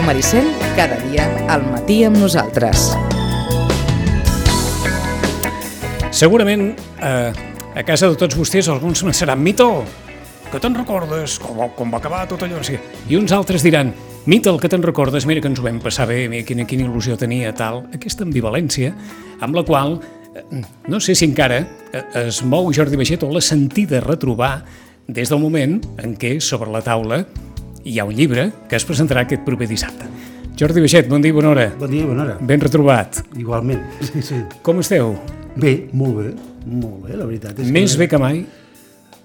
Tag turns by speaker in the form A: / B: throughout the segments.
A: Ràdio Maricel, cada dia al matí amb nosaltres.
B: Segurament eh, a casa de tots vostès alguns pensaran Mito, que te'n recordes com, com va acabar tot allò? I uns altres diran Mito, el que te'n recordes, mira que ens ho vam passar bé, mira quina, quina il·lusió tenia, tal. Aquesta ambivalència amb la qual, eh, no sé si encara eh, es mou Jordi Baixet o l'ha sentida retrobar des del moment en què sobre la taula hi ha un llibre que es presentarà aquest proper dissabte. Jordi Baixet, bon dia i bona hora.
C: Bon dia i bona hora.
B: Ben retrobat.
C: Igualment, sí, sí.
B: Com esteu?
C: Bé, molt bé, molt bé, la veritat. És
B: Més
C: que...
B: bé que mai?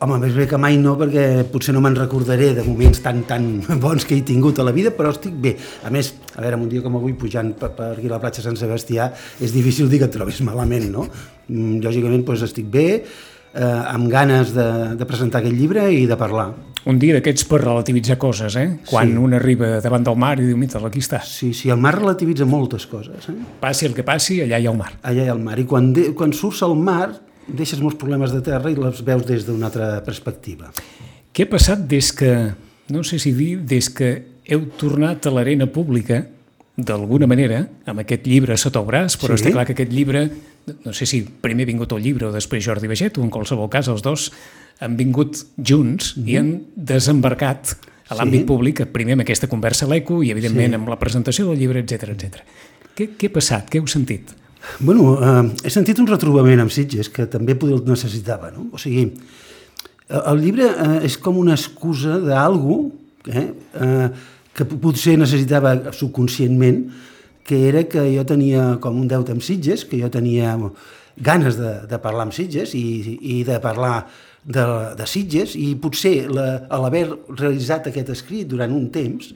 C: Home, més bé que mai no, perquè potser no me'n recordaré de moments tan, tan bons que he tingut a la vida, però estic bé. A més, a veure, un dia com avui, pujant per, per aquí a la platja Sant Sebastià, és difícil dir que et trobis malament, no? Mm, Lògicament, doncs, estic bé, eh, amb ganes de, de presentar aquest llibre i de parlar.
B: Un dia d'aquests per relativitzar coses, eh? Quan
C: Sí.
B: un arriba davant del mar i diu, mira, aquí està.
C: Sí, sí, el mar relativitza moltes coses, eh?
B: Passi el que passi, allà hi ha el mar.
C: Allà hi ha el mar. I quan, de, quan surts al mar, deixes molts problemes de terra i les veus des d'una altra perspectiva.
B: Què ha passat des que, no sé si dir, des que heu tornat a l'arena pública, d'alguna manera, amb aquest llibre sota el braç, però
C: Sí.
B: està clar que aquest llibre, no sé si primer ha vingut el llibre o després Jordi Baget, o en qualsevol cas els dos han vingut junts i han desembarcat a l'àmbit
C: Sí.
B: públic, primer amb aquesta conversa a l'ECO i, evidentment,
C: Sí.
B: amb la presentació del llibre, etc etc. Què, què ha passat? Què heu sentit?
C: Bueno, eh, he sentit un retrobament amb Sitges que també el necessitava, no? O sigui, eh, el llibre eh, és com una excusa d'algú eh, eh, que potser necessitava subconscientment, que era que jo tenia com un deute amb Sitges, que jo tenia ganes de, de parlar amb Sitges i, i de parlar de, de Sitges i potser l'haver realitzat aquest escrit durant un temps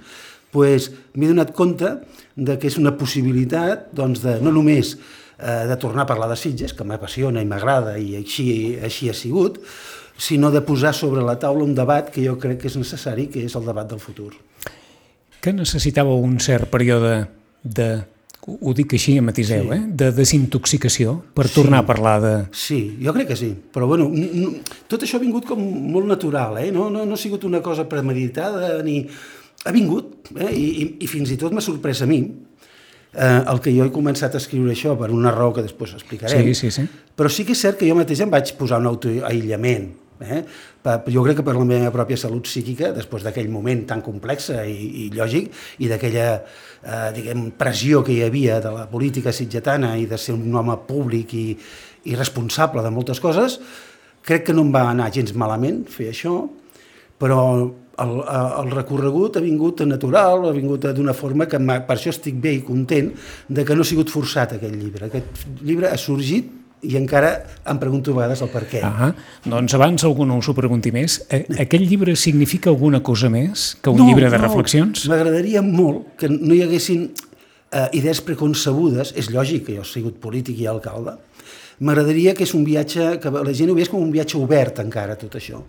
C: pues, m'he donat compte de que és una possibilitat doncs, de, no només eh, de tornar a parlar de Sitges, que m'apassiona i m'agrada i així, així ha sigut, sinó de posar sobre la taula un debat que jo crec que és necessari, que és el debat del futur.
B: que necessitàveu un cert període de, ho dic així, matiseu,
C: Sí.
B: eh? de desintoxicació per tornar a parlar de...
C: Sí, jo crec que sí, però bueno, tot això ha vingut com molt natural, eh? no, no, no ha sigut una cosa premeditada ni... Ha vingut, eh? I, i, i fins i tot m'ha sorprès a mi, eh, el que jo he començat a escriure això per una raó que després explicarem,
B: Sí, sí, sí.
C: però sí que és cert que jo mateix em vaig posar un autoaïllament, eh? Per- jo crec que per la meva pròpia salut psíquica, després d'aquell moment tan complex i, i lògic, i d'aquella eh, diguem, pressió que hi havia de la política sitgetana i de ser un home públic i, i responsable de moltes coses, crec que no em va anar gens malament fer això, però el, el recorregut ha vingut natural, ha vingut d'una forma que per això estic bé i content de que no ha sigut forçat aquest llibre. Aquest llibre ha sorgit i encara em pregunto a vegades el per què.
B: Ah, doncs abans algú no us ho pregunti més. Eh, Aquest llibre significa alguna cosa més que un llibre de reflexions?
C: M'agradaria molt que no hi haguessin eh, idees preconcebudes, és lògic que jo he sigut polític i alcalde, m'agradaria que és un viatge, que la gent ho veiés com un viatge obert encara, tot això.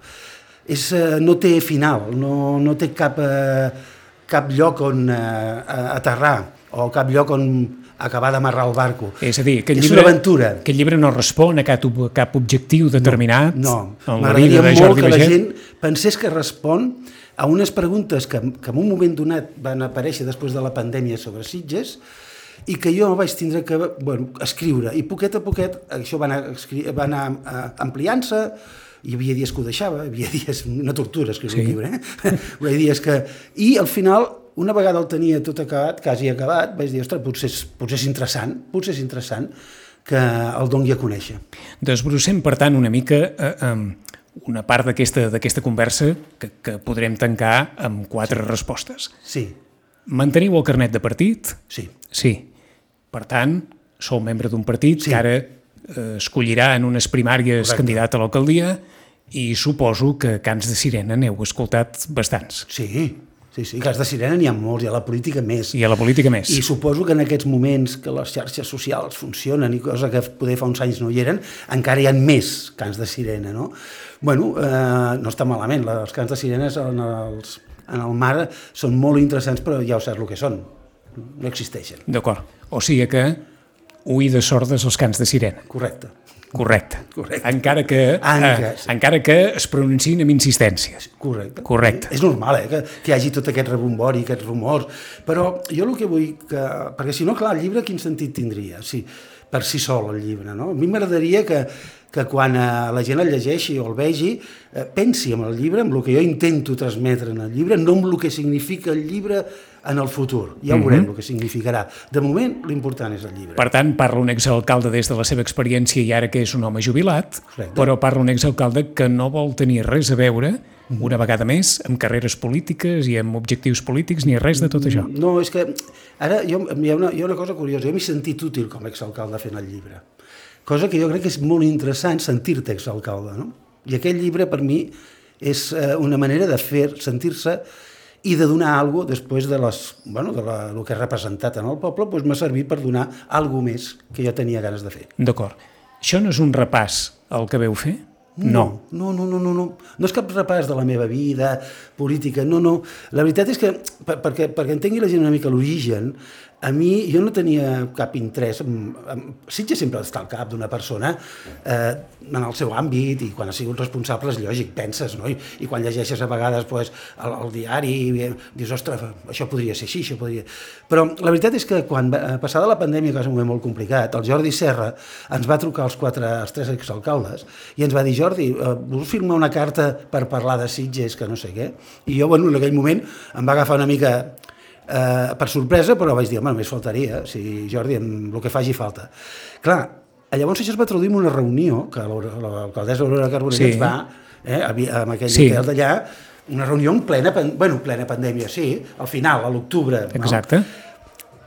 C: És, eh, no té final, no, no té cap, eh, cap lloc on eh, aterrar o cap lloc on acabar d'amarrar el barco.
B: És a dir, aquest
C: és
B: llibre,
C: una aventura.
B: aquest llibre no respon a cap, cap objectiu determinat
C: No,
B: vida
C: m'agradaria molt
B: Jordi
C: que la gent pensés que respon a unes preguntes que, que en un moment donat van aparèixer després de la pandèmia sobre Sitges i que jo vaig tindre que bueno, escriure. I poquet a poquet això va anar, va anar eh, ampliant-se, hi havia dies que ho deixava, hi havia dies, una tortura escriure
B: Sí.
C: un llibre, eh? Hi havia dies que... I al final, una vegada el tenia tot acabat, quasi acabat, vaig dir, ostres, potser, és- potser és interessant, potser és interessant que el dongui a conèixer.
B: Desbrossem, per tant, una mica eh, eh, una part d'aquesta conversa que, que podrem tancar amb quatre respostes.
C: Sí,
B: Manteniu el carnet de partit?
C: sí.
B: Sí. Per tant, sou membre d'un partit
C: Sí.
B: que ara eh, escollirà en unes primàries
C: Correcte.
B: candidat a l'alcaldia i suposo que Cants de Sirena n'heu escoltat bastants.
C: Sí, sí, sí, cas de sirena n'hi ha molts, i a la política més.
B: I a la política més.
C: I suposo que en aquests moments que les xarxes socials funcionen i cosa que poder fa uns anys no hi eren, encara hi ha més cants de sirena, no? Bueno, eh, no està malament, els cants de sirenes en, els, en el mar són molt interessants, però ja ho saps el que són, no existeixen.
B: D'acord. O sigui que oïdes sordes als cants de sirena.
C: Correcte.
B: Correcte.
C: Correcte.
B: Encara que,
C: Encara,
B: eh,
C: sí.
B: encara que es pronunciïn amb insistències.
C: Correcte.
B: Correcte.
C: És normal, eh, que, que hi hagi tot aquest rebombori, aquests rumors, però jo el que vull que... Perquè si no, clar, el llibre quin sentit tindria? Sí, per si sol el llibre, no? A mi m'agradaria que, que quan eh, la gent el llegeixi o el vegi, eh, pensi en el llibre, en el que jo intento transmetre en el llibre, no en el que significa el llibre en el futur. Ja
B: Mhm.
C: veurem el que significarà. De moment, l'important és el llibre.
B: Per tant, parla un exalcalde des de la seva experiència i ara que és un home jubilat,
C: Correcte.
B: però parla un exalcalde que no vol tenir res a veure, una vegada més, amb carreres polítiques i amb objectius polítics ni res de tot això.
C: No, és que ara jo, hi, ha una, hi ha una cosa curiosa. Jo m'he sentit útil com a exalcalde fent el llibre. Cosa que jo crec que és molt interessant sentir-te exalcalde. No? I aquest llibre, per mi, és eh, una manera de fer sentir-se i de donar alguna cosa després de, les, bueno, de la, el que he representat en el poble, doncs m'ha servit per donar alguna més que jo tenia ganes de fer.
B: D'acord. Això no és un repàs al que veu fer? No.
C: No, no, no, no, no. No és cap repàs de la meva vida política, no, no. La veritat és que, per, perquè, perquè entengui la gent una mica l'origen, a mi, jo no tenia cap interès, Sitges sempre està al cap d'una persona eh, en el seu àmbit i quan ha sigut responsable és lògic, penses, no? I, i quan llegeixes a vegades pues, el, el diari dius, ostres, això podria ser així, això podria... Però la veritat és que quan va, passada la pandèmia, que va ser un moment molt complicat, el Jordi Serra ens va trucar els, quatre, els tres exalcaldes i ens va dir, Jordi, eh, vols firmar una carta per parlar de Sitges, que no sé què? I jo, bueno, en aquell moment em va agafar una mica eh, per sorpresa, però vaig dir, home, només faltaria, si Jordi, amb el que faci falta. Clar, llavors això es va traduir en una reunió que l'alcaldessa Aurora Carbonell
B: Sí.
C: va, eh, amb aquell
B: Sí.
C: hotel d'allà, una reunió en plena, bueno, plena pandèmia, sí, al final, a l'octubre.
B: Exacte.
C: No?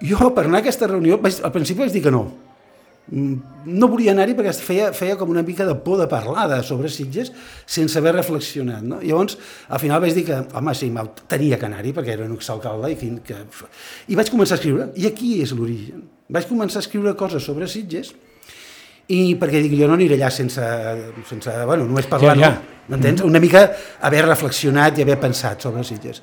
C: Jo, per anar a aquesta reunió, vaig, al principi vaig dir que no. Mm, No volia anar-hi perquè feia, feia com una mica de por de parlar de sobre Sitges sense haver reflexionat. No? Llavors, al final vaig dir que, home, sí, m'au- tenia que anar-hi perquè era un exalcalde i, que, que... i vaig començar a escriure. I aquí és l'origen. Vaig començar a escriure coses sobre Sitges i perquè dic, jo no aniré allà sense, sense bueno, només parlar,
B: Ja, ja.
C: no? M'entens? Una mica haver reflexionat i haver pensat sobre Sitges.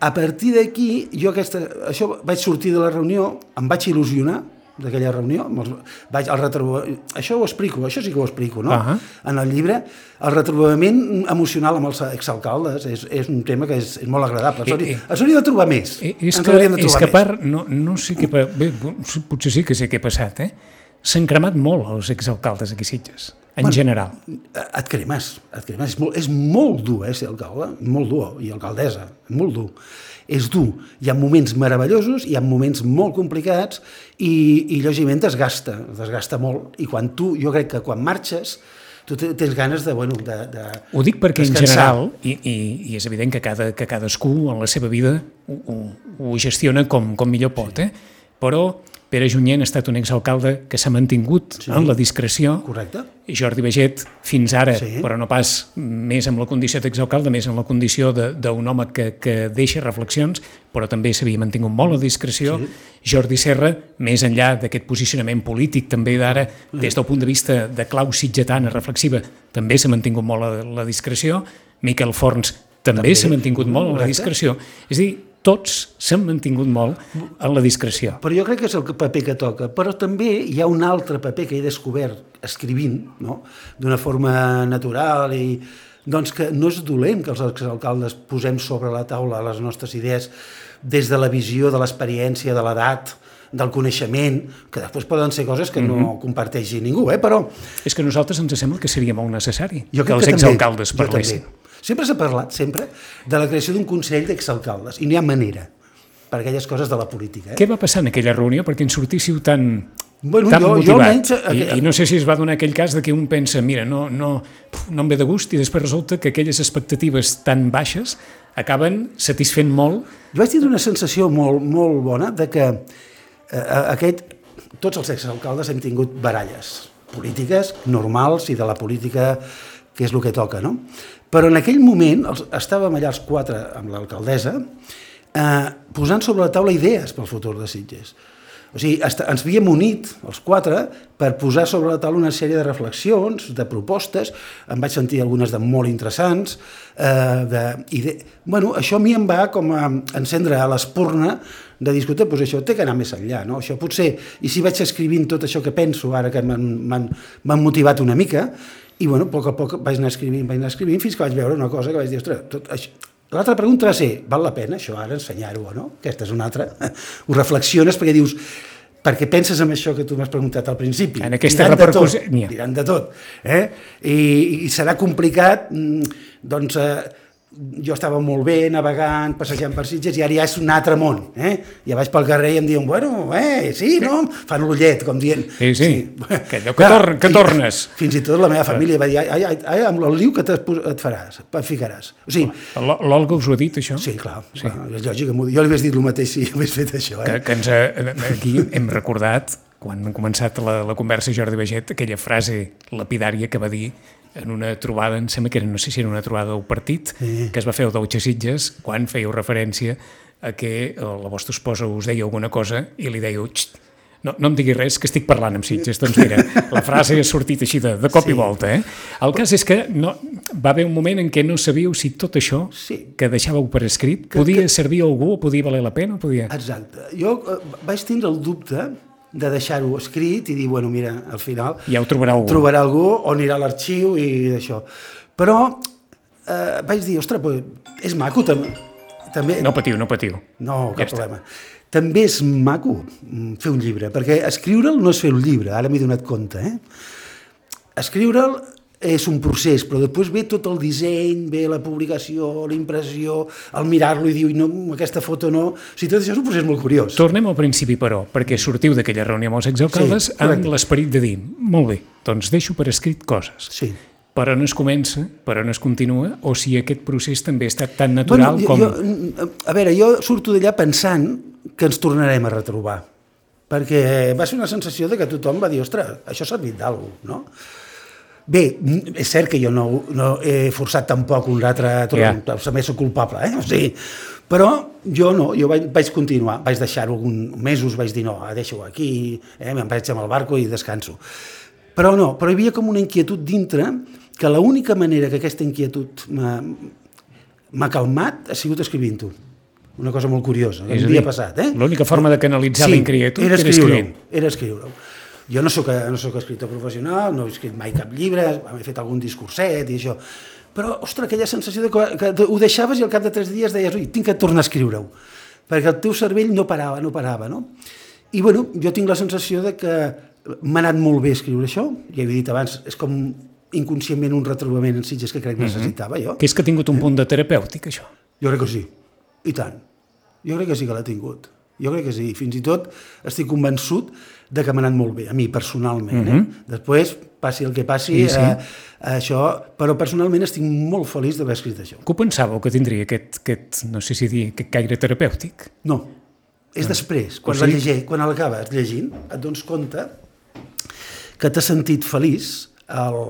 C: A partir d'aquí, jo aquesta, això vaig sortir de la reunió, em vaig il·lusionar d'aquella reunió, els, vaig al retrobament, això ho explico, això sí que ho explico, no?
B: Ahà.
C: En el llibre, el retrobament emocional amb els exalcaldes és, és un tema que és, és molt agradable. Els
B: I-
C: hauria, de trobar més.
B: I- És
C: Ens
B: que,
C: de
B: és
C: trobar
B: que a part, no, no sé què... Bé, potser sí que sé què ha passat, eh? S'han cremat molt els exalcaldes aquí Sitges, en general.
C: Et cremes, et cremes. És molt, és molt dur, eh, ser alcalde, molt dur, i alcaldessa, molt dur. És dur. Hi ha moments meravellosos, hi ha moments molt complicats i, i lògicament desgasta, desgasta molt. I quan tu, jo crec que quan marxes, tu te- tens ganes de, bueno, de, de
B: Ho dic perquè en
C: descansar.
B: general, i, i, i és evident que, cada, que cadascú en la seva vida ho, ho, ho gestiona com, com millor pot, eh? però Pere Junyent ha estat un exalcalde que s'ha mantingut
C: Sí.
B: en la discreció
C: Correcte?
B: i Jordi Veget fins ara,
C: Sí.
B: però no pas més amb la condició d'exalcalde, més amb la condició de- d'un home que, que deixa reflexions, però també s'havia mantingut molt la discreció.
C: Sí.
B: Jordi Serra, més enllà d'aquest posicionament polític, també d'ara, des del punt de vista de clau sitgetana reflexiva, també s'ha mantingut molt la, la discreció. Miquel Forns també,
C: També.
B: s'ha mantingut molt en la
C: Correcte.
B: discreció. És a dir, tots s'han mantingut molt en la discreció.
C: Però jo crec que és el paper que toca. Però també hi ha un altre paper que he descobert escrivint, no? d'una forma natural i doncs que no és dolent que els exalcaldes posem sobre la taula les nostres idees des de la visió, de l'experiència, de l'edat, del coneixement, que després poden ser coses que no comparteixi ningú, eh? però
B: És que nosaltres ens sembla que seria molt necessari
C: jo
B: que els exalcaldes
C: també, jo
B: parlessin.
C: també. Sempre s'ha parlat, sempre, de la creació d'un Consell d'Exalcaldes, i n'hi ha manera per aquelles coses de la política. Eh?
B: Què va passar en aquella reunió perquè en sortíssiu tan,
C: Bueno,
B: tan
C: jo- jo
B: motivat?
C: almenys,
B: I,
C: aqu-
B: I no sé si es va donar aquell cas de que un pensa, mira, no, no, no em ve de gust i després resulta que aquelles expectatives tan baixes acaben satisfent molt
C: Jo vaig tindre una sensació molt, molt bona de que eh, aquest, tots els exalcaldes hem tingut baralles polítiques normals i de la política que és el que toca, no? Però en aquell moment els, estàvem allà els quatre amb l'alcaldessa eh, posant sobre la taula idees pel futur de Sitges. O sigui, ens havíem unit, els quatre, per posar sobre la taula una sèrie de reflexions, de propostes, em vaig sentir algunes de molt interessants, eh, de, i de, bueno, això a mi em va com a encendre a l'espurna de discutir, doncs això té que anar més enllà, no? Això potser, i si vaig escrivint tot això que penso, ara que m'han motivat una mica, i bueno, a poc a poc vaig anar escrivint, vaig anar escrivint, fins que vaig veure una cosa que vaig dir, ostres, tot això, L'altra pregunta va ser, val la pena això ara ensenyar-ho o no? Aquesta és una altra. Ho reflexiones perquè dius, perquè penses en això que tu m'has preguntat al principi.
B: En aquesta repercussió...
C: Diran de tot. Eh? I, I serà complicat, mm, doncs... Eh, jo estava molt bé navegant, passejant per Sitges, i ara ja és un altre món. Eh? Ja vaig pel carrer i em diuen, bueno, eh, sí, no? Fan l'ullet, com dient.
B: Sí, sí, sí. que allò que, tor que tornes.
C: Fins i tot la meva família va dir, ai, ai, ai amb el liu que et faràs, et ficaràs. O sigui,
B: L'Olga us ho ha dit, això?
C: Sí, clar, sí. clar és lògic. Jo li hagués dit el mateix si hagués fet això.
B: Eh? Que, que ens, aquí hem recordat quan han començat la, la conversa Jordi Beget, aquella frase lapidària que va dir en una trobada, em sembla que era, no sé si era una trobada del partit, sí. que es va fer el Deutsche Sitges, quan fèieu referència a que eh, la vostra esposa us deia alguna cosa i li dèieu, no, no em digui res, que estic parlant amb Sitges. Doncs mira, la frase ha sortit així de, de cop sí. i volta. Eh? El cas és que no, va haver un moment en què no sabíeu si tot això sí. que deixàveu per escrit que, podia que... servir a algú, podia valer la pena? Podia...
C: Exacte. Jo eh, vaig tindre el dubte de deixar-ho escrit i dir, bueno, mira, al final...
B: Ja ho trobarà algú.
C: Trobarà algú o anirà a l'arxiu i d'això. Però eh, vaig dir, ostres, pues, és maco també. també...
B: No patiu, no patiu.
C: No, cap ja problema. Està. També és maco mm, fer un llibre, perquè escriure'l no és fer un llibre, ara m'he donat compte, eh? Escriure'l és un procés, però després ve tot el disseny, ve la publicació, la impressió, el mirar-lo i dir, no, aquesta foto no... O sigui, tot això és un procés molt curiós.
B: Tornem al principi, però, perquè sortiu d'aquella reunió amb els exalcaldes sí, amb l'esperit de dir, molt bé, doncs deixo per escrit coses.
C: Sí.
B: Per on es comença, per on es continua, o si aquest procés també ha estat tan natural
C: bueno,
B: com...
C: Jo, a veure, jo surto d'allà pensant que ens tornarem a retrobar, perquè va ser una sensació de que tothom va dir, ostres, això ha servit d'alguna cosa, no? Bé, és cert que jo no, no he forçat tampoc un altre... Yeah. També soc culpable, eh? O sigui, però jo no, jo vaig, vaig continuar, vaig deixar-ho alguns mesos, vaig dir no, deixo aquí, eh? me'n vaig amb el barco i descanso. Però no, però hi havia com una inquietud dintre que l'única manera que aquesta inquietud m'ha calmat ha sigut escrivint-ho. Una cosa molt curiosa, el dia passat. Eh?
B: L'única forma de canalitzar sí, l'inquietud
C: era escriure-ho. Era escriure-ho. Jo no sóc, no sóc escriptor professional, no he escrit mai cap llibre, he fet algun discurset i això, però, ostres, aquella sensació de que, que ho deixaves i al cap de tres dies deies, ui, tinc que tornar a escriure-ho, perquè el teu cervell no parava, no parava, no? I, bueno, jo tinc la sensació de que m'ha anat molt bé escriure això, ja he dit abans, és com inconscientment un retrobament en Sitges que crec que mhm. necessitava jo.
B: Que és que ha tingut un punt de terapèutic, això?
C: Jo crec que sí, i tant. Jo crec que sí que l'ha tingut. Jo crec que sí. Fins i tot estic convençut de que m'ha anat molt bé, a mi personalment. Mm -hmm. eh? Mhm. Després, passi el que passi, sí, sí. Eh, això, però personalment estic molt feliç d'haver escrit això.
B: Que ho pensàveu que tindria aquest, aquest no sé si dir, aquest caire terapèutic?
C: No, és no. després, quan, la llegir, quan l'acabes llegint, et dones compte que t'has sentit feliç el,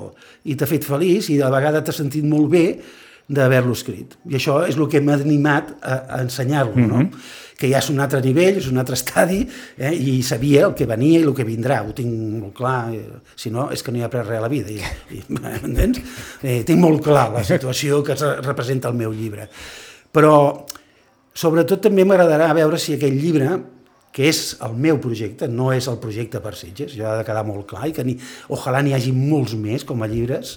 C: i t'ha fet feliç i de vegada t'has sentit molt bé d'haver-lo escrit. I això és el que m'ha animat a, a ensenyar-lo, mm -hmm. no? Que ja és un altre nivell, és un altre estadi, eh, i sabia el que venia i el que vindrà, ho tinc molt clar, eh, si no és que no hi ha après res a la vida, i, i? Eh, tinc molt clar la situació que representa el meu llibre. Però, sobretot, també m'agradarà veure si aquell llibre que és el meu projecte, no és el projecte per Sitges, jo ha de quedar molt clar, i que ni, ojalà n'hi hagi molts més com a llibres,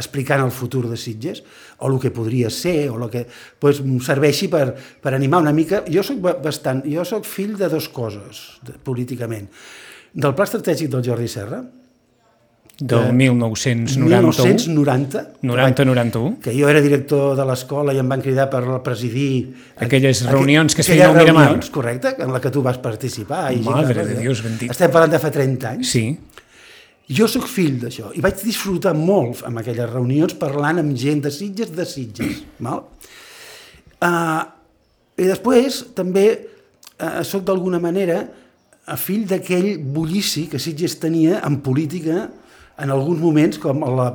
C: explicant el futur de Sitges, o el que podria ser, o el que pues, serveixi per, per animar una mica. Jo sóc bastant, jo sóc fill de dues coses, de, políticament. Del pla estratègic del Jordi Serra,
B: del 1991.
C: 1990.
B: 90-91.
C: Que jo era director de l'escola i em van cridar per presidir...
B: Aquelles reunions que es feien al Miramar. Reunions,
C: correcte, en la que tu vas participar. I
B: Madre de Dios bendit.
C: Estem parlant de fa 30 anys.
B: Sí.
C: Jo sóc fill d'això i vaig disfrutar molt amb aquelles reunions parlant amb gent de Sitges de Sitges. Val? Uh, I després també uh, sóc d'alguna manera a fill d'aquell bullici que Sitges tenia en política en alguns moments, com la,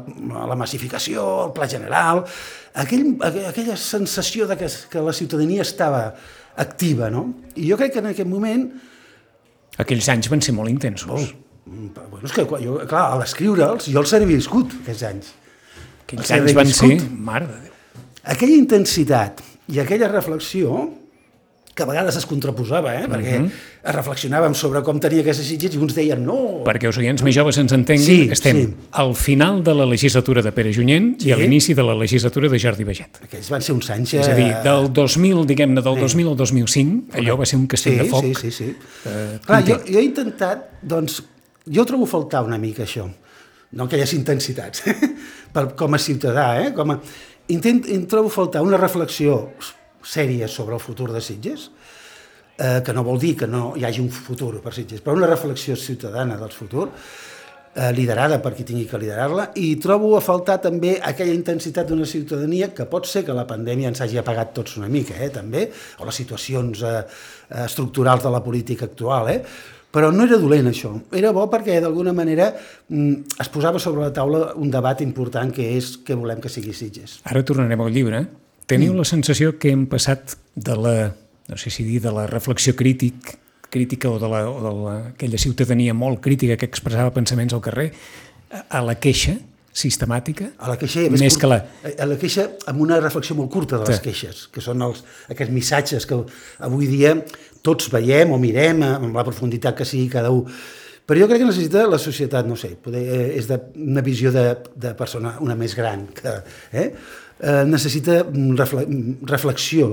C: la massificació, el pla general, aquell, aquella sensació de que, que la ciutadania estava activa, no? I jo crec que en aquest moment
B: Aquells anys van ser molt intensos.
C: Oh, bueno, és que jo, clar, a l'escriure'ls, jo els havia viscut, aquests anys.
B: Aquells
C: els he
B: anys van ser... Mare de Déu.
C: Aquella intensitat i aquella reflexió, que a vegades es contraposava, eh? perquè
B: Mhm.
C: es reflexionàvem sobre com tenia aquestes Sitges i uns deien no,
B: Perquè els oients més joves ens entenguin,
C: Sí,
B: estem
C: sí.
B: al final de la legislatura de Pere Junyent
C: Sí.
B: i a l'inici de la legislatura de Jordi Baget.
C: aquells van ser uns anys...
B: És a dir,
C: eh,
B: del 2000, diguem-ne, del 2000 al 2005, allò va ser un castell
C: sí,
B: de foc.
C: Sí, sí, sí.
B: eh,
C: Clar, jo, jo he intentat, doncs, jo trobo faltar una mica això, no aquelles intensitats, per, com a ciutadà, eh? Com a, intent, trobo faltar una reflexió sèria sobre el futur de Sitges, eh, que no vol dir que no hi hagi un futur per Sitges, però una reflexió ciutadana del futur, eh, liderada per qui tingui que liderar-la, i trobo a faltar també aquella intensitat d'una ciutadania que pot ser que la pandèmia ens hagi apagat tots una mica, eh, també, o les situacions eh, eh, estructurals de la política actual, eh? però no era dolent això, era bo perquè d'alguna manera mm, es posava sobre la taula un debat important que és què volem que sigui Sitges.
B: Ara tornarem al llibre. Teniu la sensació que hem passat de la, no sé si dir, de la reflexió crític, crítica o de, la, o de la, aquella ciutadania molt crítica que expressava pensaments al carrer a, a la queixa sistemàtica?
C: A la queixa, a
B: Més
C: curt-
B: que la-
C: A la queixa amb una reflexió molt curta de les
B: Sí.
C: queixes, que són els, aquests missatges que avui dia tots veiem o mirem amb la profunditat que sigui cada un. Però jo crec que necessita la societat, no sé, poder, eh, és de, una visió de, de persona, una més gran, que, eh? Eh, necessita mm, refle, mm, reflexió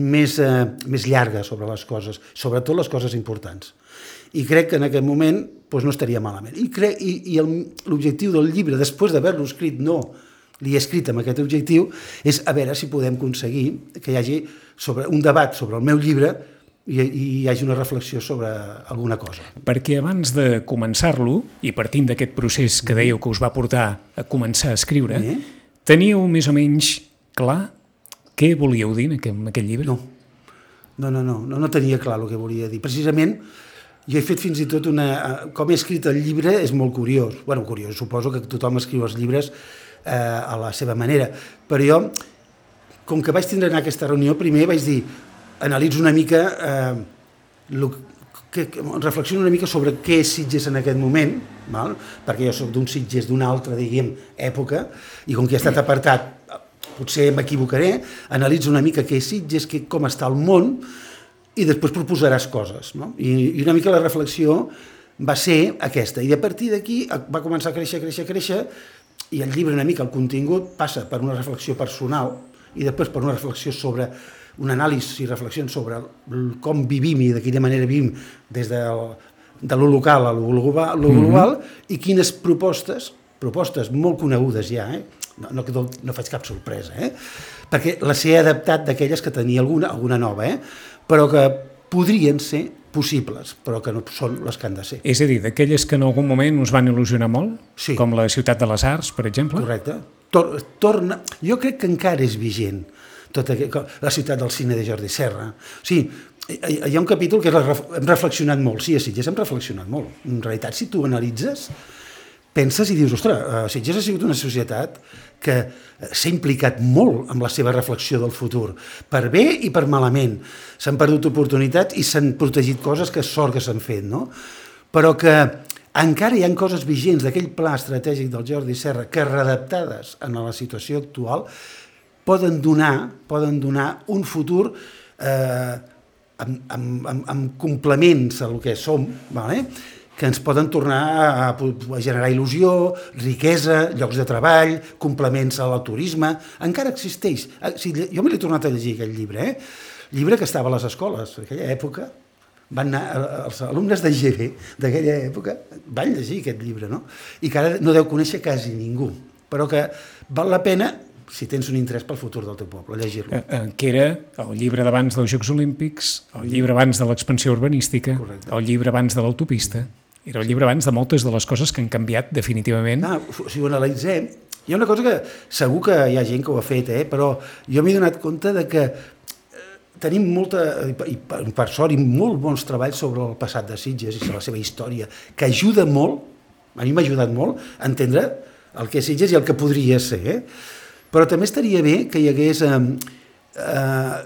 C: més, eh, més llarga sobre les coses, sobretot les coses importants. I crec que en aquest moment doncs, no estaria malament. I, crec, i, i l'objectiu del llibre, després d'haver-lo escrit, no li he escrit amb aquest objectiu, és a veure si podem aconseguir que hi hagi sobre un debat sobre el meu llibre i, i hi hagi una reflexió sobre alguna cosa.
B: Perquè abans de començar-lo, i partint d'aquest procés que dèieu que us va portar a començar a escriure,
C: Sí.
B: Teníeu més o menys clar què volíeu dir en aquest, en aquest llibre?
C: No. No, no, no, no, no tenia clar el que volia dir. Precisament, jo he fet fins i tot una... eh, Com he escrit el llibre és molt curiós. bueno, curiós, suposo que tothom escriu els llibres eh, a la seva manera. Però jo, com que vaig tindre a aquesta reunió, primer vaig dir, analitzo una mica, eh, lo, que, que, reflexiono una mica sobre què és Sitges en aquest moment, val? perquè jo sóc d'un Sitges d'una altra, diguem, època, i com que he estat apartat, potser m'equivocaré, analitzo una mica què és Sitges, que, com està el món, i després proposaràs coses. No? I, I una mica la reflexió va ser aquesta. I a partir d'aquí va començar a créixer, créixer, créixer, i el llibre una mica, el contingut, passa per una reflexió personal i després per una reflexió sobre un anàlisi i reflexions sobre com vivim i de quina manera vivim des de, de lo local a lo global, lo global i quines propostes, propostes molt conegudes ja, eh? no, no, no, faig cap sorpresa, eh? perquè les he adaptat d'aquelles que tenia alguna, alguna nova, eh? però que podrien ser possibles, però que no són les que han de ser.
B: És a dir, d'aquelles que en algun moment us van il·lusionar molt,
C: Sí.
B: com la Ciutat de les Arts, per exemple?
C: Correcte. Tor torna... Jo crec que encara és vigent tota aqu- co- la ciutat del cine de Jordi Serra. O sigui, hi, ha un capítol que hem reflexionat molt, sí, a Sitges hem reflexionat molt. En realitat, si tu analitzes, penses i dius, ostres, eh, Sitges ha sigut una societat que eh, s'ha implicat molt amb la seva reflexió del futur, per bé i per malament. S'han perdut oportunitats i s'han protegit coses que sort que s'han fet, no? Però que encara hi han coses vigents d'aquell pla estratègic del Jordi Serra que readaptades a la situació actual poden donar, poden donar un futur eh, amb, amb, amb, amb complements a el que som, vale? que ens poden tornar a, a generar il·lusió, riquesa, llocs de treball, complements al turisme. Encara existeix. Ah, Sí, jo me l'he tornat a llegir, aquell llibre, eh? llibre que estava a les escoles, en aquella època, van anar, eh, els alumnes de GB d'aquella època van llegir aquest llibre, no? I que ara no deu conèixer quasi ningú, però que val la pena, si tens un interès pel futur del teu poble, llegir-lo.
B: Eh, eh, que era el llibre d'abans dels Jocs Olímpics, el llibre abans de l'expansió urbanística,
C: Correcte.
B: el llibre abans de l'autopista, era el llibre abans de moltes de les coses que han canviat definitivament.
C: Ah, si ho analitzem, hi ha una cosa que segur que hi ha gent que ho ha fet, eh? però jo m'he donat compte de que eh, tenim molta, i per- i per, per sort, i molt bons treballs sobre el passat de Sitges i sobre la seva història, que ajuda molt, a mi m'ha ajudat molt, a entendre el que és Sitges i el que podria ser. Eh? Però també estaria bé que hi hagués eh, eh,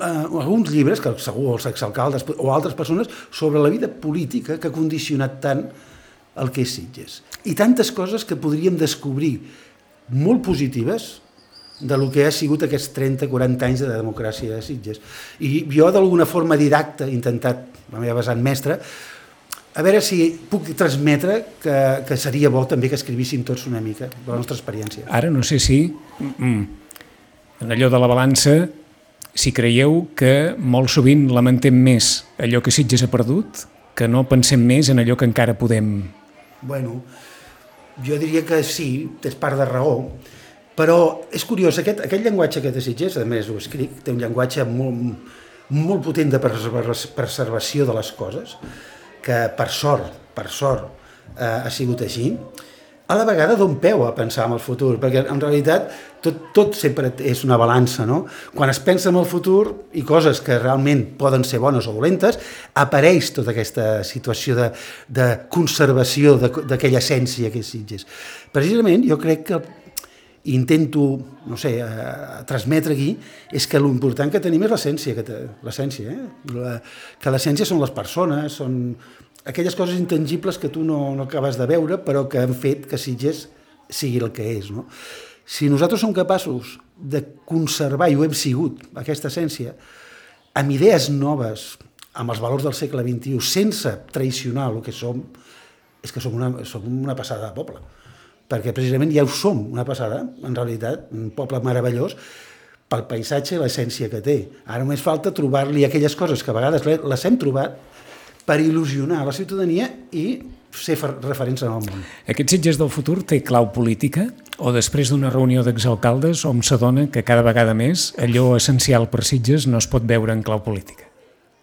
C: uh, alguns llibres, que segur els exalcaldes o altres persones, sobre la vida política que ha condicionat tant el que és Sitges. I tantes coses que podríem descobrir molt positives de lo que ha sigut aquests 30-40 anys de democràcia de Sitges. I jo, d'alguna forma didacta, he intentat, la meva vessant mestra, a veure si puc transmetre que, que seria bo també que escrivíssim tots una mica de la nostra experiència.
B: Ara no sé si, mm, en allò de la balança, si creieu que molt sovint lamentem més allò que Sitges ha perdut que no pensem més en allò que encara podem...
C: Bueno, jo diria que sí, tens part de raó, però és curiós, aquest, aquest llenguatge que té Sitges, a més ho escric, té un llenguatge molt, molt potent de preservació de les coses, que per sort, per sort, eh, ha sigut així, a la vegada don peu a pensar en el futur, perquè en realitat tot, tot sempre és una balança, no? Quan es pensa en el futur i coses que realment poden ser bones o dolentes, apareix tota aquesta situació de, de conservació d'aquella essència que és Sitges. Precisament jo crec que intento, no sé, eh, transmetre aquí, és que l'important que tenim és l'essència, que l'essència, eh? La, que l'essència són les persones, són aquelles coses intangibles que tu no, no acabes de veure, però que han fet que Sitges sigui el que és, no? Si nosaltres som capaços de conservar, i ho hem sigut, aquesta essència, amb idees noves, amb els valors del segle XXI, sense traicionar el que som, és que som una, som una passada de poble perquè precisament ja ho som, una passada, en realitat, un poble meravellós, pel paisatge i l'essència que té. Ara només falta trobar-li aquelles coses que a vegades les hem trobat per il·lusionar la ciutadania i ser referents en el món.
B: Aquest Sitges del futur té clau política o després d'una reunió d'exalcaldes on s'adona que cada vegada més allò essencial per Sitges no es pot veure en clau política?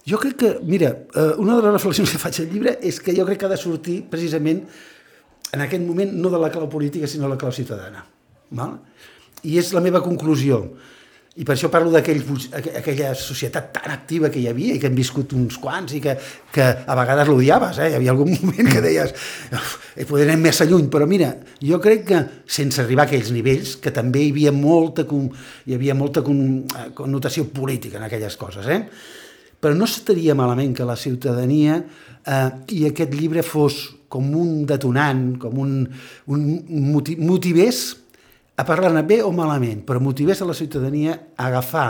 C: Jo crec que, mira, eh, una de les reflexions que faig al llibre és que jo crec que ha de sortir precisament en aquest moment no de la clau política sinó de la clau ciutadana. Val? I és la meva conclusió. I per això parlo d'aquella societat tan activa que hi havia i que hem viscut uns quants i que, que a vegades l'odiaves. Eh? Hi havia algun moment que deies eh, podem anar més lluny, però mira, jo crec que sense arribar a aquells nivells, que també hi havia molta, hi havia molta eh, connotació política en aquelles coses, eh? però no estaria malament que la ciutadania eh, i aquest llibre fos com un detonant, com un, un motiv, motivés a parlar-ne bé o malament, però motivés a la ciutadania a agafar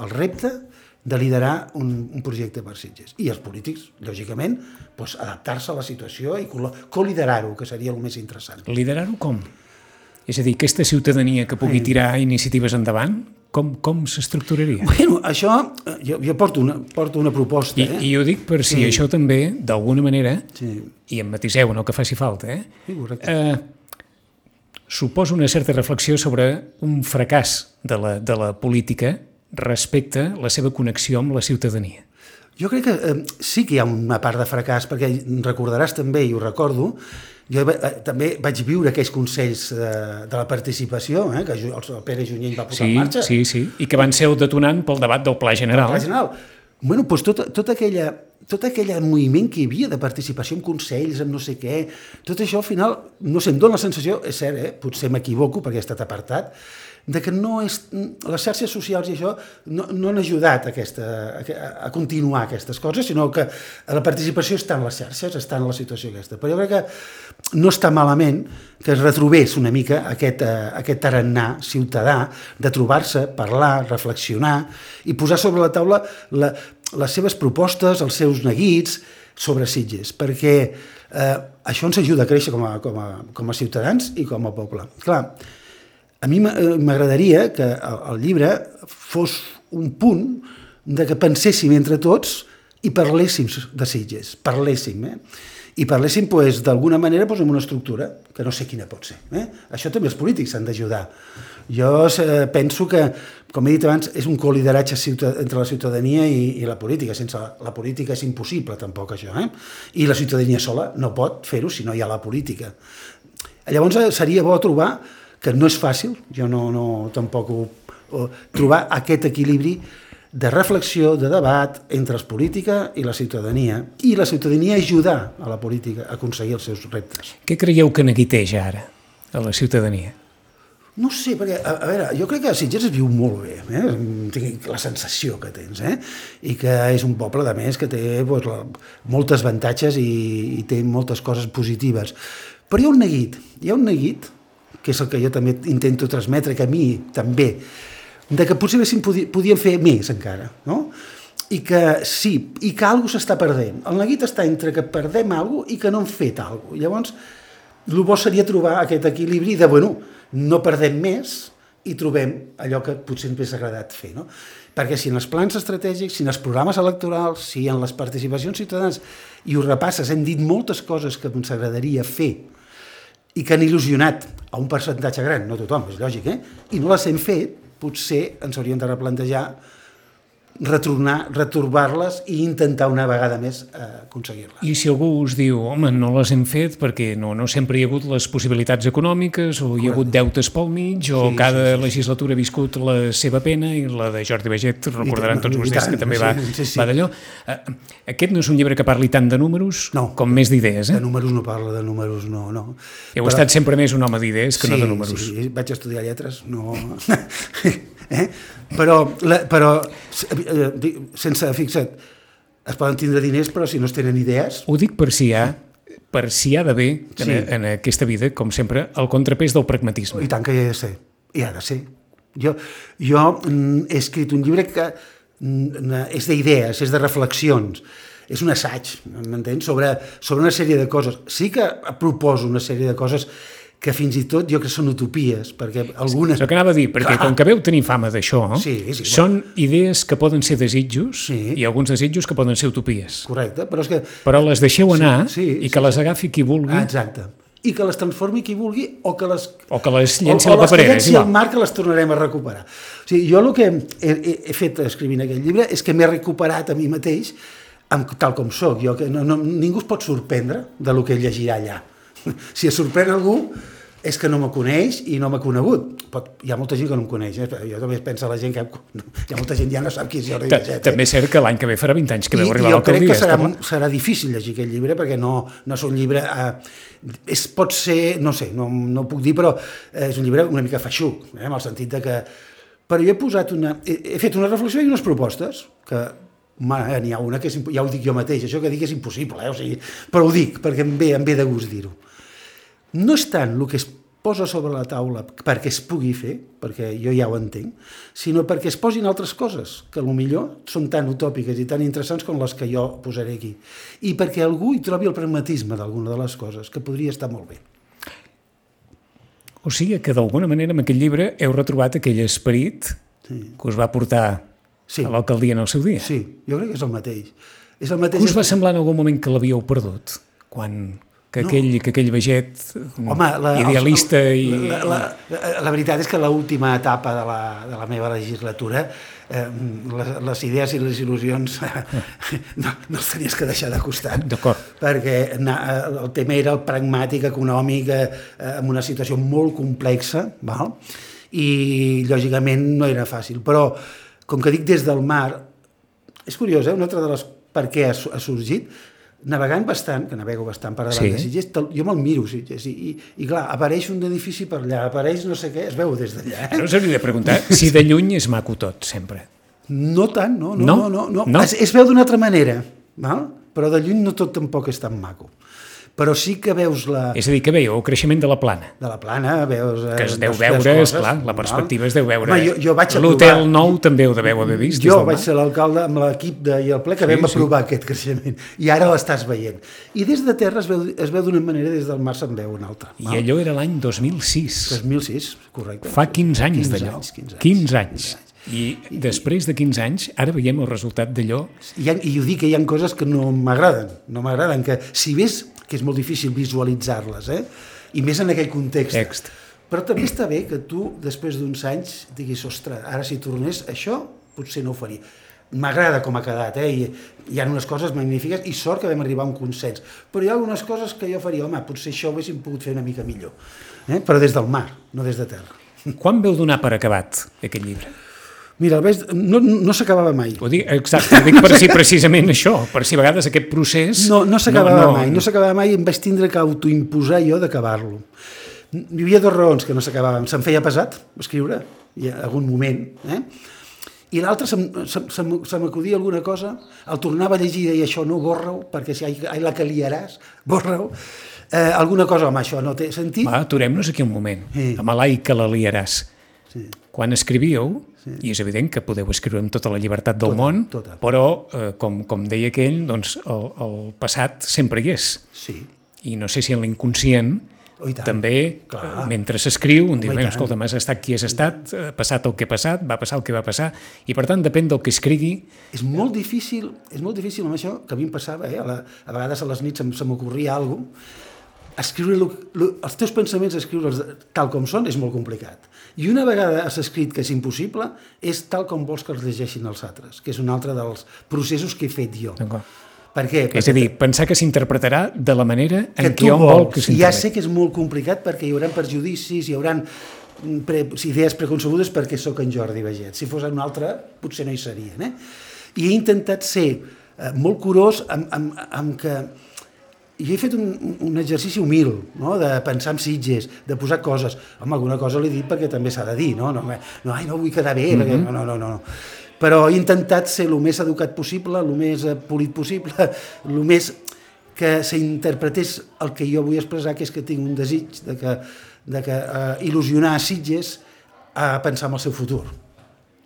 C: el repte de liderar un, un projecte per Sitges. I els polítics, lògicament, doncs, adaptar-se a la situació i col·liderar-ho, que seria el més interessant.
B: Liderar-ho com? És a dir, aquesta ciutadania que pugui tirar iniciatives endavant, com, com s'estructuraria?
C: Bueno, això, jo, jo porto, una, porto una proposta.
B: I,
C: eh?
B: I ho dic per si sí. això també, d'alguna manera, sí. i em matiseu, no que faci falta, eh?
C: Sí, correcte.
B: Eh, suposa una certa reflexió sobre un fracàs de la, de la política respecte a la seva connexió amb la ciutadania.
C: Jo crec que eh, sí que hi ha una part de fracàs, perquè recordaràs també, i ho recordo, jo eh, també vaig viure aquells consells de, de la participació, eh, que el, el Pere Junyent va posar
B: sí,
C: en marxa.
B: Sí, sí, i que van ser el detonant pel debat del Pla General.
C: El Pla General. Bueno, doncs tot, tot, aquella, tot aquell moviment que hi havia de participació en consells, en no sé què, tot això al final, no sé, em dóna la sensació, és cert, eh, potser m'equivoco perquè he estat apartat, de que no és, les xarxes socials i això no, no han ajudat aquesta, a, a continuar aquestes coses, sinó que la participació està en les xarxes, està en la situació aquesta. Però jo crec que no està malament que es retrobés una mica aquest, uh, aquest tarannà ciutadà de trobar-se, parlar, reflexionar i posar sobre la taula la, les seves propostes, els seus neguits sobre Sitges, perquè eh, això ens ajuda a créixer com a, com, a, com a ciutadans i com a poble. Clar, a mi m'agradaria que el llibre fos un punt de que penséssim entre tots i parléssim de Sitges, parléssim, eh? I parléssim pues, d'alguna manera pues, amb una estructura, que no sé quina pot ser. Eh? Això també els polítics s'han d'ajudar. Jo eh, penso que, com he dit abans, és un col·lideratge entre la ciutadania i, i la política. Sense la, la política és impossible, tampoc, això. Eh? I la ciutadania sola no pot fer-ho si no hi ha la política. Llavors eh, seria bo trobar que no és fàcil, jo no, no tampoc ho, ho, trobar aquest equilibri de reflexió, de debat entre els política i la ciutadania, i la ciutadania ajudar a la política a aconseguir els seus reptes.
B: Què creieu que neguiteja ara a la ciutadania?
C: No sé, perquè, a, a veure, jo crec que Sitges es viu molt bé, eh? tinc la sensació que tens, eh? i que és un poble, de més, que té doncs, la, moltes avantatges i, i té moltes coses positives. Però hi ha un neguit, hi ha un neguit, que és el que jo també intento transmetre, que a mi també, de que potser podi, podíem fer més encara, no? i que sí, i que alguna s'està perdent. El neguit està entre que perdem alguna i que no hem fet alguna. Llavors, el bo seria trobar aquest equilibri de, bueno, no perdem més i trobem allò que potser ens hauria agradat fer. No? Perquè si en els plans estratègics, si en els programes electorals, si en les participacions ciutadanes, i ho repasses, hem dit moltes coses que ens agradaria fer i que han il·lusionat a un percentatge gran, no tothom, és lògic, eh? i no les hem fet, potser ens hauríem de replantejar retorbar-les i intentar una vegada més eh, aconseguir-les.
B: I si algú us diu, home, no les hem fet perquè no, no sempre hi ha hagut les possibilitats econòmiques o hi ha hagut deutes pel mig o sí, cada sí, sí, legislatura ha viscut la seva pena i la de Jordi Beget, recordaran tots vostès que també va, sí, sí, sí. va d'allò. Eh, aquest no és un llibre que parli tant de números
C: no,
B: com més d'idees, eh?
C: De números no parla, de números no, no.
B: Heu Però... estat sempre més un home d'idees que
C: sí,
B: no de números.
C: Sí, vaig estudiar lletres, no... eh? però, la, però eh, sense, fixa't, es poden tindre diners, però si no es tenen idees...
B: Ho dic per si hi ha, per si hi ha d'haver sí. en, en aquesta vida, com sempre, el contrapès del pragmatisme.
C: I tant que hi ha de ser, hi ha de ser. Jo, jo mm, he escrit un llibre que mm, és d'idees, és de reflexions, és un assaig, m'entens, sobre, sobre una sèrie de coses. Sí que proposo una sèrie de coses que fins i tot jo crec que són utopies, perquè algunes...
B: Això que anava a dir, perquè Clar. com que veu tenir fama d'això,
C: sí, sí,
B: són bueno. idees que poden ser desitjos sí. i alguns desitjos que poden ser utopies.
C: Correcte, però és que...
B: Però les deixeu anar
C: sí, sí,
B: i que sí, les agafi qui vulgui.
C: Ah, exacte. I que les transformi qui vulgui o que les...
B: O que les llenci a la paperera.
C: O, les al mar que les tornarem a recuperar. O sigui, jo el que he, he, he fet escrivint aquest llibre és que m'he recuperat a mi mateix amb, tal com sóc. Jo, que no, no, ningú es pot sorprendre de lo que llegirà allà. Si es sorprèn algú, és que no me coneix i no m'ha conegut. Pot, hi ha molta gent que no em coneix, eh? jo també penso la gent que hi ha molta gent ja no sap qui és Jordi Beget.
B: Eh? També és cert que l'any que ve farà 20 anys que veu arribar
C: a l'alcaldia. Jo crec que serà,
B: serà
C: difícil llegir aquest llibre perquè no, no és un llibre... Eh, és, pot ser, no sé, no, no ho puc dir, però eh, és un llibre una mica feixuc, eh, en el sentit de que... Però jo he posat una... He, he fet una reflexió i unes propostes que n'hi ha una que és, ja ho dic jo mateix, això que dic és impossible, eh? o sigui, però ho dic perquè em ve, em ve de gust dir-ho no és tant el que es posa sobre la taula perquè es pugui fer, perquè jo ja ho entenc, sinó perquè es posin altres coses, que millor són tan utòpiques i tan interessants com les que jo posaré aquí. I perquè algú hi trobi el pragmatisme d'alguna de les coses, que podria estar molt bé.
B: O sigui que d'alguna manera en aquest llibre heu retrobat aquell esperit sí. que us va portar sí. a l'alcaldia en el seu dia.
C: Sí, jo crec que és el mateix. És el mateix
B: que us va semblar en algun moment que l'havíeu perdut? Quan, que, no. aquell, que aquell veget Home, la, idealista els, i...
C: La, la, la, la veritat és que l'última etapa de la, de la meva legislatura eh, les, les idees i les il·lusions no, no els tenies que deixar de costat perquè na, el tema era el pragmàtic, econòmic eh, en una situació molt complexa val? i lògicament no era fàcil però com que dic des del mar és curiós, eh? una altra de les per què ha, ha sorgit navegant bastant, que navego bastant per davant sí. de Sitges, jo me'l miro Sitges, i, i, i clar, apareix un edifici per allà, apareix no sé què, es veu des d'allà.
B: Eh? No s'hauria de preguntar si de lluny és maco tot, sempre.
C: No tant, no, no, no, no, no. no? Es, es veu d'una altra manera, val? però de lluny no tot tampoc és tan maco però sí que veus la...
B: És a dir, que veieu el creixement de la plana.
C: De la plana, veus...
B: Eh, que es deu veure, esclar, la perspectiva no? es deu veure.
C: Home, jo, jo vaig
B: L'hotel nou també ho deveu haver vist.
C: Jo vaig ser l'alcalde amb l'equip de, i el ple que sí, vam sí. aprovar aquest creixement. I ara l'estàs veient. I des de terra es veu, es veu d'una manera, des del mar se'n veu una altra.
B: I allò era l'any 2006.
C: 2006, correcte.
B: Fa 15 anys d'allò. 15 anys. 15 anys. 15 anys. I després de 15 anys, ara veiem el resultat d'allò.
C: I, I ho dic que hi ha coses que no m'agraden, no m'agraden, que si ves que és molt difícil visualitzar-les, eh? i més en aquell context.
B: Text.
C: Però també està bé que tu, després d'uns anys, diguis, ostres, ara si tornés això, potser no ho faria. M'agrada com ha quedat, eh? I hi ha unes coses magnífiques i sort que vam arribar a un consens. Però hi ha algunes coses que jo faria, home, potser això ho haguéssim pogut fer una mica millor. Eh? Però des del mar, no des de terra.
B: Quan veu donar per acabat aquest llibre?
C: Mira, el no, no s'acabava mai.
B: Ho dic, exacte, ho dic per si precisament això, per si a vegades aquest procés...
C: No, no s'acabava no, no, mai, no s'acabava mai i em vaig tindre que autoimposar jo d'acabar-lo. hi havia dues raons que no s'acabaven. Se'm feia pesat escriure, i en algun moment, eh? i l'altre se, se, se, se m'acudia alguna cosa, el tornava a llegir i això no, borra-ho, perquè si ai, ai la que liaràs, borra-ho. Eh, alguna cosa, home, això no té sentit.
B: Va, aturem-nos aquí un moment.
C: Sí.
B: Amb l'ai que la liaràs.
C: Sí.
B: Quan escrivíeu, i és evident que podeu escriure amb tota la llibertat del
C: Tota,
B: món,
C: tota.
B: però, eh, com, com deia aquell, doncs el, el passat sempre hi és.
C: Sí.
B: I no sé si en l'inconscient
C: Oh, tant.
B: també,
C: Clar.
B: eh, mentre s'escriu, un diu,
C: Home, i
B: "Bé,
C: tant.
B: escolta, has estat qui has estat, ha passat el que ha passat, va passar el que va passar, i per tant depèn del que escrigui,
C: És molt difícil, és molt difícil amb això, que a mi em passava, eh? a, la, a vegades a les nits se, se m'ocorria alguna cosa, escriure lo, lo, els teus pensaments, escriure'ls tal com són, és molt complicat. I una vegada has escrit que és impossible, és tal com vols que els llegeixin els altres, que és un altre dels processos que he fet jo.
B: D'acord.
C: Per què?
B: és a dir, pensar que s'interpretarà de la manera
C: que
B: en què hom vol que
C: I ja sé
B: s'interpreti.
C: que és molt complicat perquè hi haurà perjudicis, hi haurà pre, idees preconcebudes perquè sóc en Jordi Baget. Si fos un altre, potser no hi serien. Eh? I he intentat ser eh, molt curós amb, amb, amb que jo he fet un, un exercici humil, no? de pensar en sitges, de posar coses. Home, alguna cosa l'he dit perquè també s'ha de dir, no? No, no, ai, no vull quedar bé, mm -hmm. perquè, no, no, no, no. Però he intentat ser el més educat possible, el més eh, polit possible, el més que s'interpretés el que jo vull expressar, que és que tinc un desig de que, de que uh, il·lusionar a Sitges a pensar en el seu futur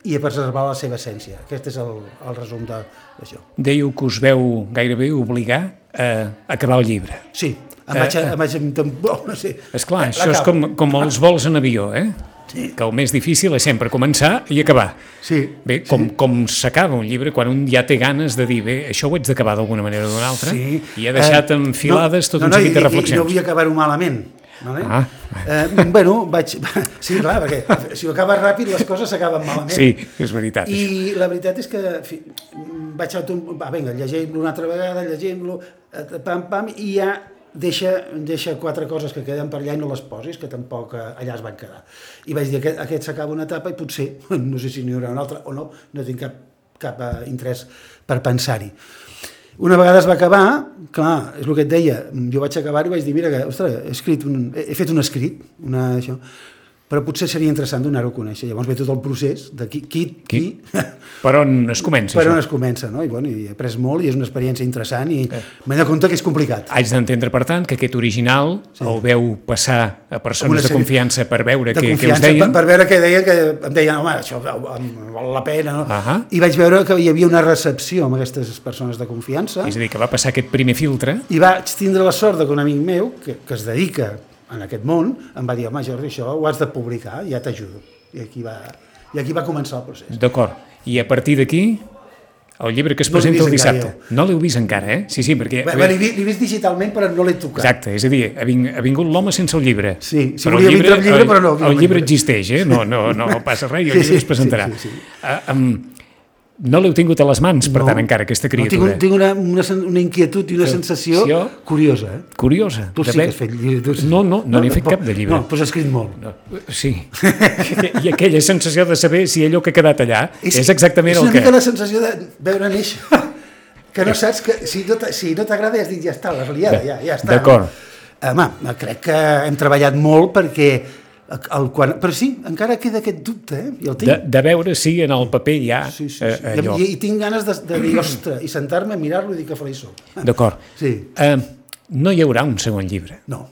C: i a preservar la seva essència. Aquest és el, el resum de- d'això.
B: Dèieu que us veu gairebé obligar a acabar el llibre.
C: Sí, em
B: Eh,
C: vaig,
B: eh.
C: em vaig em tambor, no sé.
B: És clar,
C: Eh,
B: això és com, com els vols en avió, eh?
C: Sí.
B: Que el més difícil és sempre començar i acabar.
C: Sí.
B: Bé, com, com s'acaba un llibre quan un ja té ganes de dir, bé, això ho haig d'acabar d'alguna manera o d'una altra,
C: Sí.
B: i ha deixat
C: Eh,
B: enfilades tot
C: no,
B: un
C: no,
B: seguit de
C: i- i-
B: reflexions.
C: I no vull acabar-ho malament. Vale?
B: Ah.
C: Eh, bueno, vaig... Sí, clar, perquè si ho acabes ràpid les coses s'acaben malament.
B: Sí, és veritat.
C: I la veritat és que fi, vaig a... Va, vinga, llegim-lo una altra vegada, llegim-lo, eh, pam, pam, i ja deixa, deixa quatre coses que queden per allà i no les posis, que tampoc eh, allà es van quedar. I vaig dir, aquest, aquest s'acaba una etapa i potser, no sé si n'hi haurà una altra o no, no tinc cap, cap eh, interès per pensar-hi. Una vegada es va acabar, clar, és el que et deia, jo vaig acabar i vaig dir, mira, que, ostres, he, escrit un, he he fet un escrit, una, això, però potser seria interessant donar-ho a conèixer. Llavors ve tot el procés de qui, qui, qui,
B: Per on es comença,
C: per
B: això?
C: on es comença, no? I, bueno, i he après molt i és una experiència interessant i m'he de compte que és complicat.
B: Haig d'entendre, per tant, que aquest original sí. el veu passar a persones de confiança per veure què, què us deien.
C: per, per veure què deien, que em deien, home, això val, la pena, no?
B: Ahà.
C: I vaig veure que hi havia una recepció amb aquestes persones de confiança
B: És a dir, que va passar aquest primer filtre
C: i vaig tindre la sort que un amic meu, que, que es dedica en aquest món, em va dir, home, Jordi, això ho has de publicar, ja t'ajudo. I aquí va, i aquí va començar el procés.
B: D'acord. I a partir d'aquí, el llibre que es
C: No
B: presenta el
C: vist encara,
B: dissabte. No l'heu vist encara, eh? Sí, sí, perquè...
C: Bé, L'he vi- l'he vist digitalment, però no l'he tocat.
B: Exacte, és a dir, ha, ving, ha vingut l'home sense el llibre.
C: Sí, si
B: Però
C: volia
B: el
C: vindre el llibre,
B: el,
C: però no,
B: El llibre
C: no.
B: existeix, eh? No, no, no passa res i el
C: Sí,
B: llibre
C: sí,
B: es presentarà.
C: sí, sí, sí.
B: Ah, um, no l'heu tingut a les mans, per
C: No.
B: tant, encara, aquesta
C: No, tinc,
B: criatura.
C: tinc una, una, una inquietud i una sensació
B: Sensació?
C: curiosa, eh?
B: Curiosa.
C: Tu sí que has fet llibre. Tu... sí.
B: No, no, no n'he fet cap de llibre.
C: No, però has escrit molt.
B: No, sí. I aquella sensació de saber si allò que ha quedat allà és, és exactament
C: és
B: el
C: una
B: que...
C: mica la sensació de veure néixer. que no saps que si no, t- si no t'agrada ja has dit ja està, l'has liada, ja, ja està.
B: D'acord.
C: Home, crec que hem treballat molt perquè el, quan, però sí, encara queda aquest dubte, eh? I el tinc.
B: De, de veure si en el paper hi ha
C: Sí, sí, sí.
B: eh, allò.
C: I, I tinc ganes de, de dir, ostres, i sentar-me a mirar-lo i dir que feliç soc.
B: D'acord.
C: Sí.
B: Eh, no hi haurà un segon llibre.
C: No,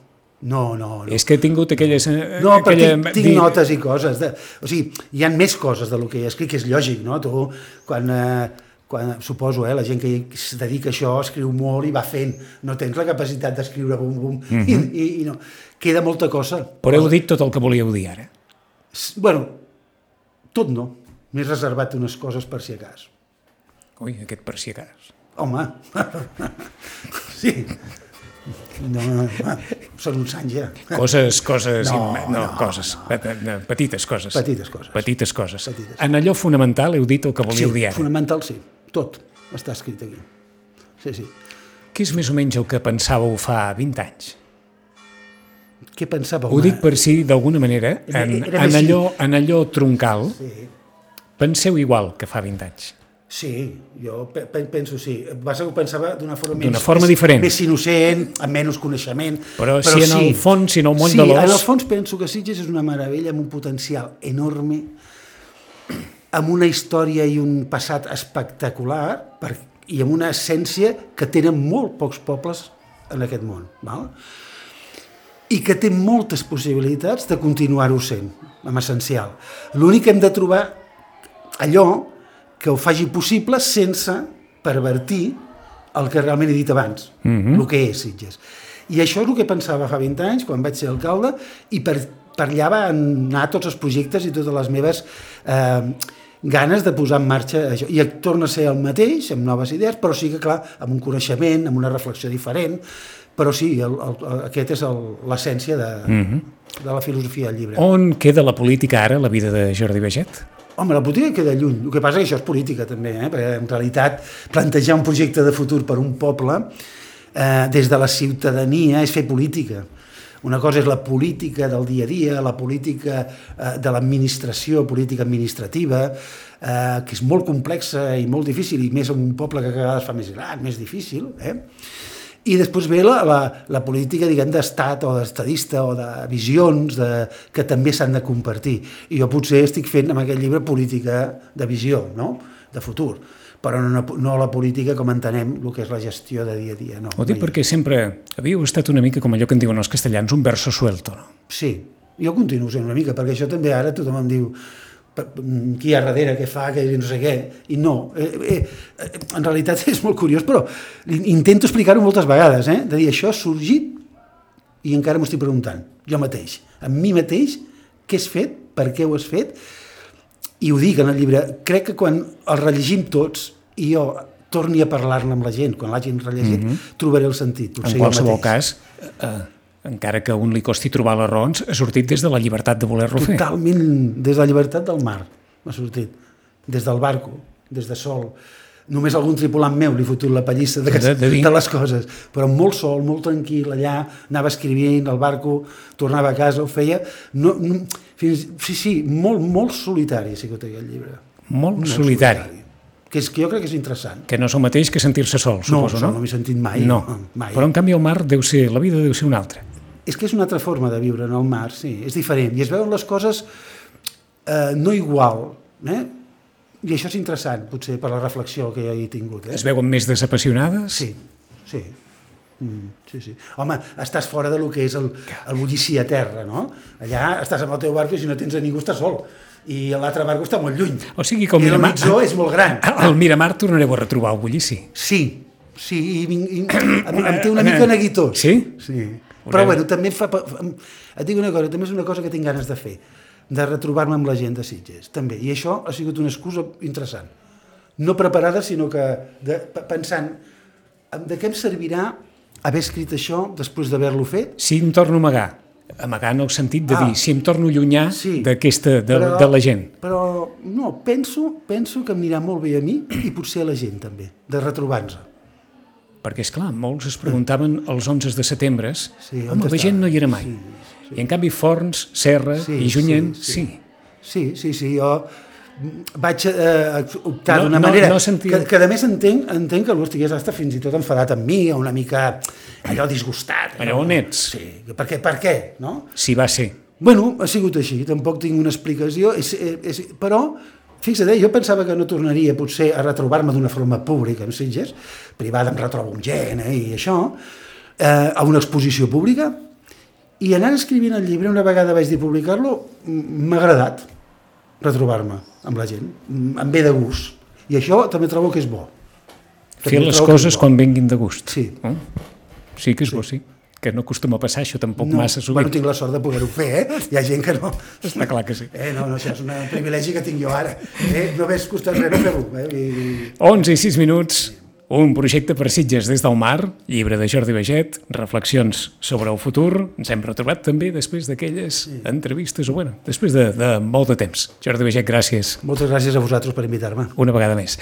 C: no, no. no.
B: És que he tingut aquelles... eh,
C: No, però
B: aquella,
C: tinc, tinc notes i coses. De, o sigui, hi ha més coses de lo que he escrit, que és lògic, no? Tu, quan, eh, quan suposo, eh, la gent que es dedica a això escriu molt i va fent. No tens la capacitat d'escriure bum, bum, mm -hmm. i, i, i no. Queda molta cosa.
B: Però heu dit tot el que volíeu dir ara.
C: Bueno, tot no. M'he reservat unes coses per si a cas.
B: Ui, aquest per si a cas.
C: Home, sí. No, no, no, són uns anys ja.
B: Coses, coses,
C: No,
B: no,
C: no,
B: coses, no, petites coses.
C: Petites coses.
B: Petites coses.
C: Petites.
B: En allò fonamental heu dit el que
C: Sí,
B: volíeu dir ara.
C: fonamental sí. Tot està escrit aquí. Sí, sí.
B: Què és més o menys el que pensàveu fa 20 anys?
C: Què pensava?
B: Ho dic per si, d'alguna manera,
C: Era-
B: en, en, allò, en allò troncal,
C: Sí.
B: penseu igual que fa 20 anys.
C: Sí, jo pe pe penso sí. Que ho pensava d'una forma, més,
B: D'una forma
C: més,
B: diferent.
C: més innocent, amb menys coneixement.
B: Però si en el fons, si en el moll
C: sí,
B: de l'os-
C: en el fons penso que Sitges és una meravella amb un potencial enorme, amb una història i un passat espectacular per, i amb una essència que tenen molt pocs pobles en aquest món. Val? I que té moltes possibilitats de continuar-ho sent, amb essencial. L'únic que hem de trobar allò que ho faci possible sense pervertir el que realment he dit abans, mm -hmm. el que és Sitges. I això és el que pensava fa 20 anys, quan vaig ser alcalde, i per, per allà van anar tots els projectes i totes les meves eh, ganes de posar en marxa això. I torna a ser el mateix, amb noves idees, però sí que, clar, amb un coneixement, amb una reflexió diferent, però sí, el, el, aquest és l'essència de, mm -hmm. de la filosofia del llibre.
B: On queda la política ara, la vida de Jordi Beget?
C: Home, la política queda lluny. El que passa és que això és política també, eh? perquè en realitat plantejar un projecte de futur per un poble eh, des de la ciutadania és fer política. Una cosa és la política del dia a dia, la política eh, de l'administració, política administrativa, eh, que és molt complexa i molt difícil, i més en un poble que cada vegada es fa més gran, més difícil, eh? I després ve la, la, la política, diguem, d'estat o d'estadista o de visions de, que també s'han de compartir. I jo potser estic fent amb aquest llibre política de visió, no?, de futur, però no, no la política com entenem el que és la gestió de dia a dia. No,
B: Ho dic
C: mai.
B: perquè sempre havíeu estat una mica com allò que en diuen els castellans, un verso suelto, no?
C: Sí, jo continuo sent una mica, perquè això també ara tothom em diu "Per- qui hi ha darrere, què fa, què no sé què, i no, eh, eh, eh, en realitat és molt curiós, però intento explicar-ho moltes vegades, eh? de dir, això ha sorgit i encara m'ho estic preguntant, jo mateix, amb mi mateix, què has fet, per què ho has fet, i ho dic en el llibre, crec que quan el rellegim tots i jo torni a parlar-ne amb la gent, quan l'hagin rellegit, mm -hmm. trobaré el sentit.
B: En qualsevol cas, eh, encara que un li costi trobar les raons, ha sortit des de la llibertat de voler-lo fer.
C: Totalment, des de la llibertat del mar m'ha sortit, des del barco, des de sol. Només algun tripulant meu li fotut la pallissa de,
B: De- de
C: de les coses, però molt sol, molt tranquil, allà, anava escrivint al barco, tornava a casa, ho feia... No, no, fins, sí, sí, molt, molt solitari ha sigut aquell llibre.
B: Molt solitari.
C: Que, és, que jo crec que és interessant.
B: Que no és el mateix que sentir-se sol,
C: No,
B: suposo,
C: això
B: no?
C: no m'he sentit mai.
B: No,
C: mai.
B: però en canvi el mar deu ser, la vida deu ser una altra.
C: És que és una altra forma de viure en el mar, sí, és diferent. I es veuen les coses eh, no igual, eh? I això és interessant, potser, per la reflexió que hi he tingut. Eh?
B: Es veuen més desapassionades?
C: Sí, sí. Mm, sí, sí. Home, estàs fora de lo que és el, el bullici a terra, no? Allà estàs amb el teu barco i si no tens a ningú estàs sol. I l'altre barco està molt lluny.
B: O sigui que el
C: I
B: Miramar...
C: horitzó és molt gran.
B: Al Miramar tornareu a retrobar el bullici.
C: Sí, sí, i, vinc- i em, em té una mica neguitós.
B: Sí?
C: Sí. Però bueno, també fa... Et dic una cosa, també és una cosa que tinc ganes de fer, de retrobar-me amb la gent de Sitges, també. I això ha sigut una excusa interessant. No preparada, sinó que de, pe- pensant de què em servirà haver escrit això després d'haver-lo fet
B: Si em torno a amagar, amagar en el sentit de
C: Ah.
B: dir, si em torno a allunyar
C: Sí.
B: d'aquesta, de, de la gent.
C: Però no, penso, penso que em anirà molt bé a mi i potser a la gent també, de retrobar-nos.
B: Perquè, és clar, molts es preguntaven els 11 de setembre,
C: Sí, on
B: home, la gent no hi era mai.
C: Sí,
B: I en canvi Forns, Serra
C: Sí,
B: i Junyent,
C: sí,
B: sí.
C: sí. Sí, sí, sí, jo vaig eh, optar
B: No,
C: d'una
B: no-
C: manera
B: no sentia-
C: que, que a més entenc, entenc que algú estigués hasta fins i tot enfadat amb mi, o una mica allò disgustat.
B: Allò on ets?
C: Sí, per què, per què, no?
B: Si va ser.
C: Bueno, ha sigut així, tampoc tinc una explicació, és, és, però fixa't, eh, jo pensava que no tornaria potser a retrobar-me d'una forma pública amb Sitges, privada em retrobo amb gent eh, i això, eh, a una exposició pública, i anant escrivint el llibre, una vegada vaig dir publicar-lo, m'ha agradat retrobar-me amb la gent, em ve de gust, i això també trobo que és bo.
B: Fer les coses quan vinguin de gust.
C: Sí.
B: Eh? Sí que és bo, sí. Que no acostuma a passar això tampoc
C: No,
B: massa
C: bueno,
B: sovint.
C: tinc la sort de poder-ho fer, eh? Hi ha gent que no.
B: Està clar que sí.
C: Eh, no, no, això és un privilegi que tinc jo ara. Eh? No m'hagués costat res no fer-ho. Eh? I, i...
B: 11 i 6 minuts, un projecte per Sitges des del mar, llibre de Jordi Beget, reflexions sobre el futur. Ens hem retrobat també després d'aquelles entrevistes, o bueno, després de, de molt de temps. Jordi Beget, gràcies
C: Moltes gràcies a vosaltres per invitar-me.
B: una vegada més.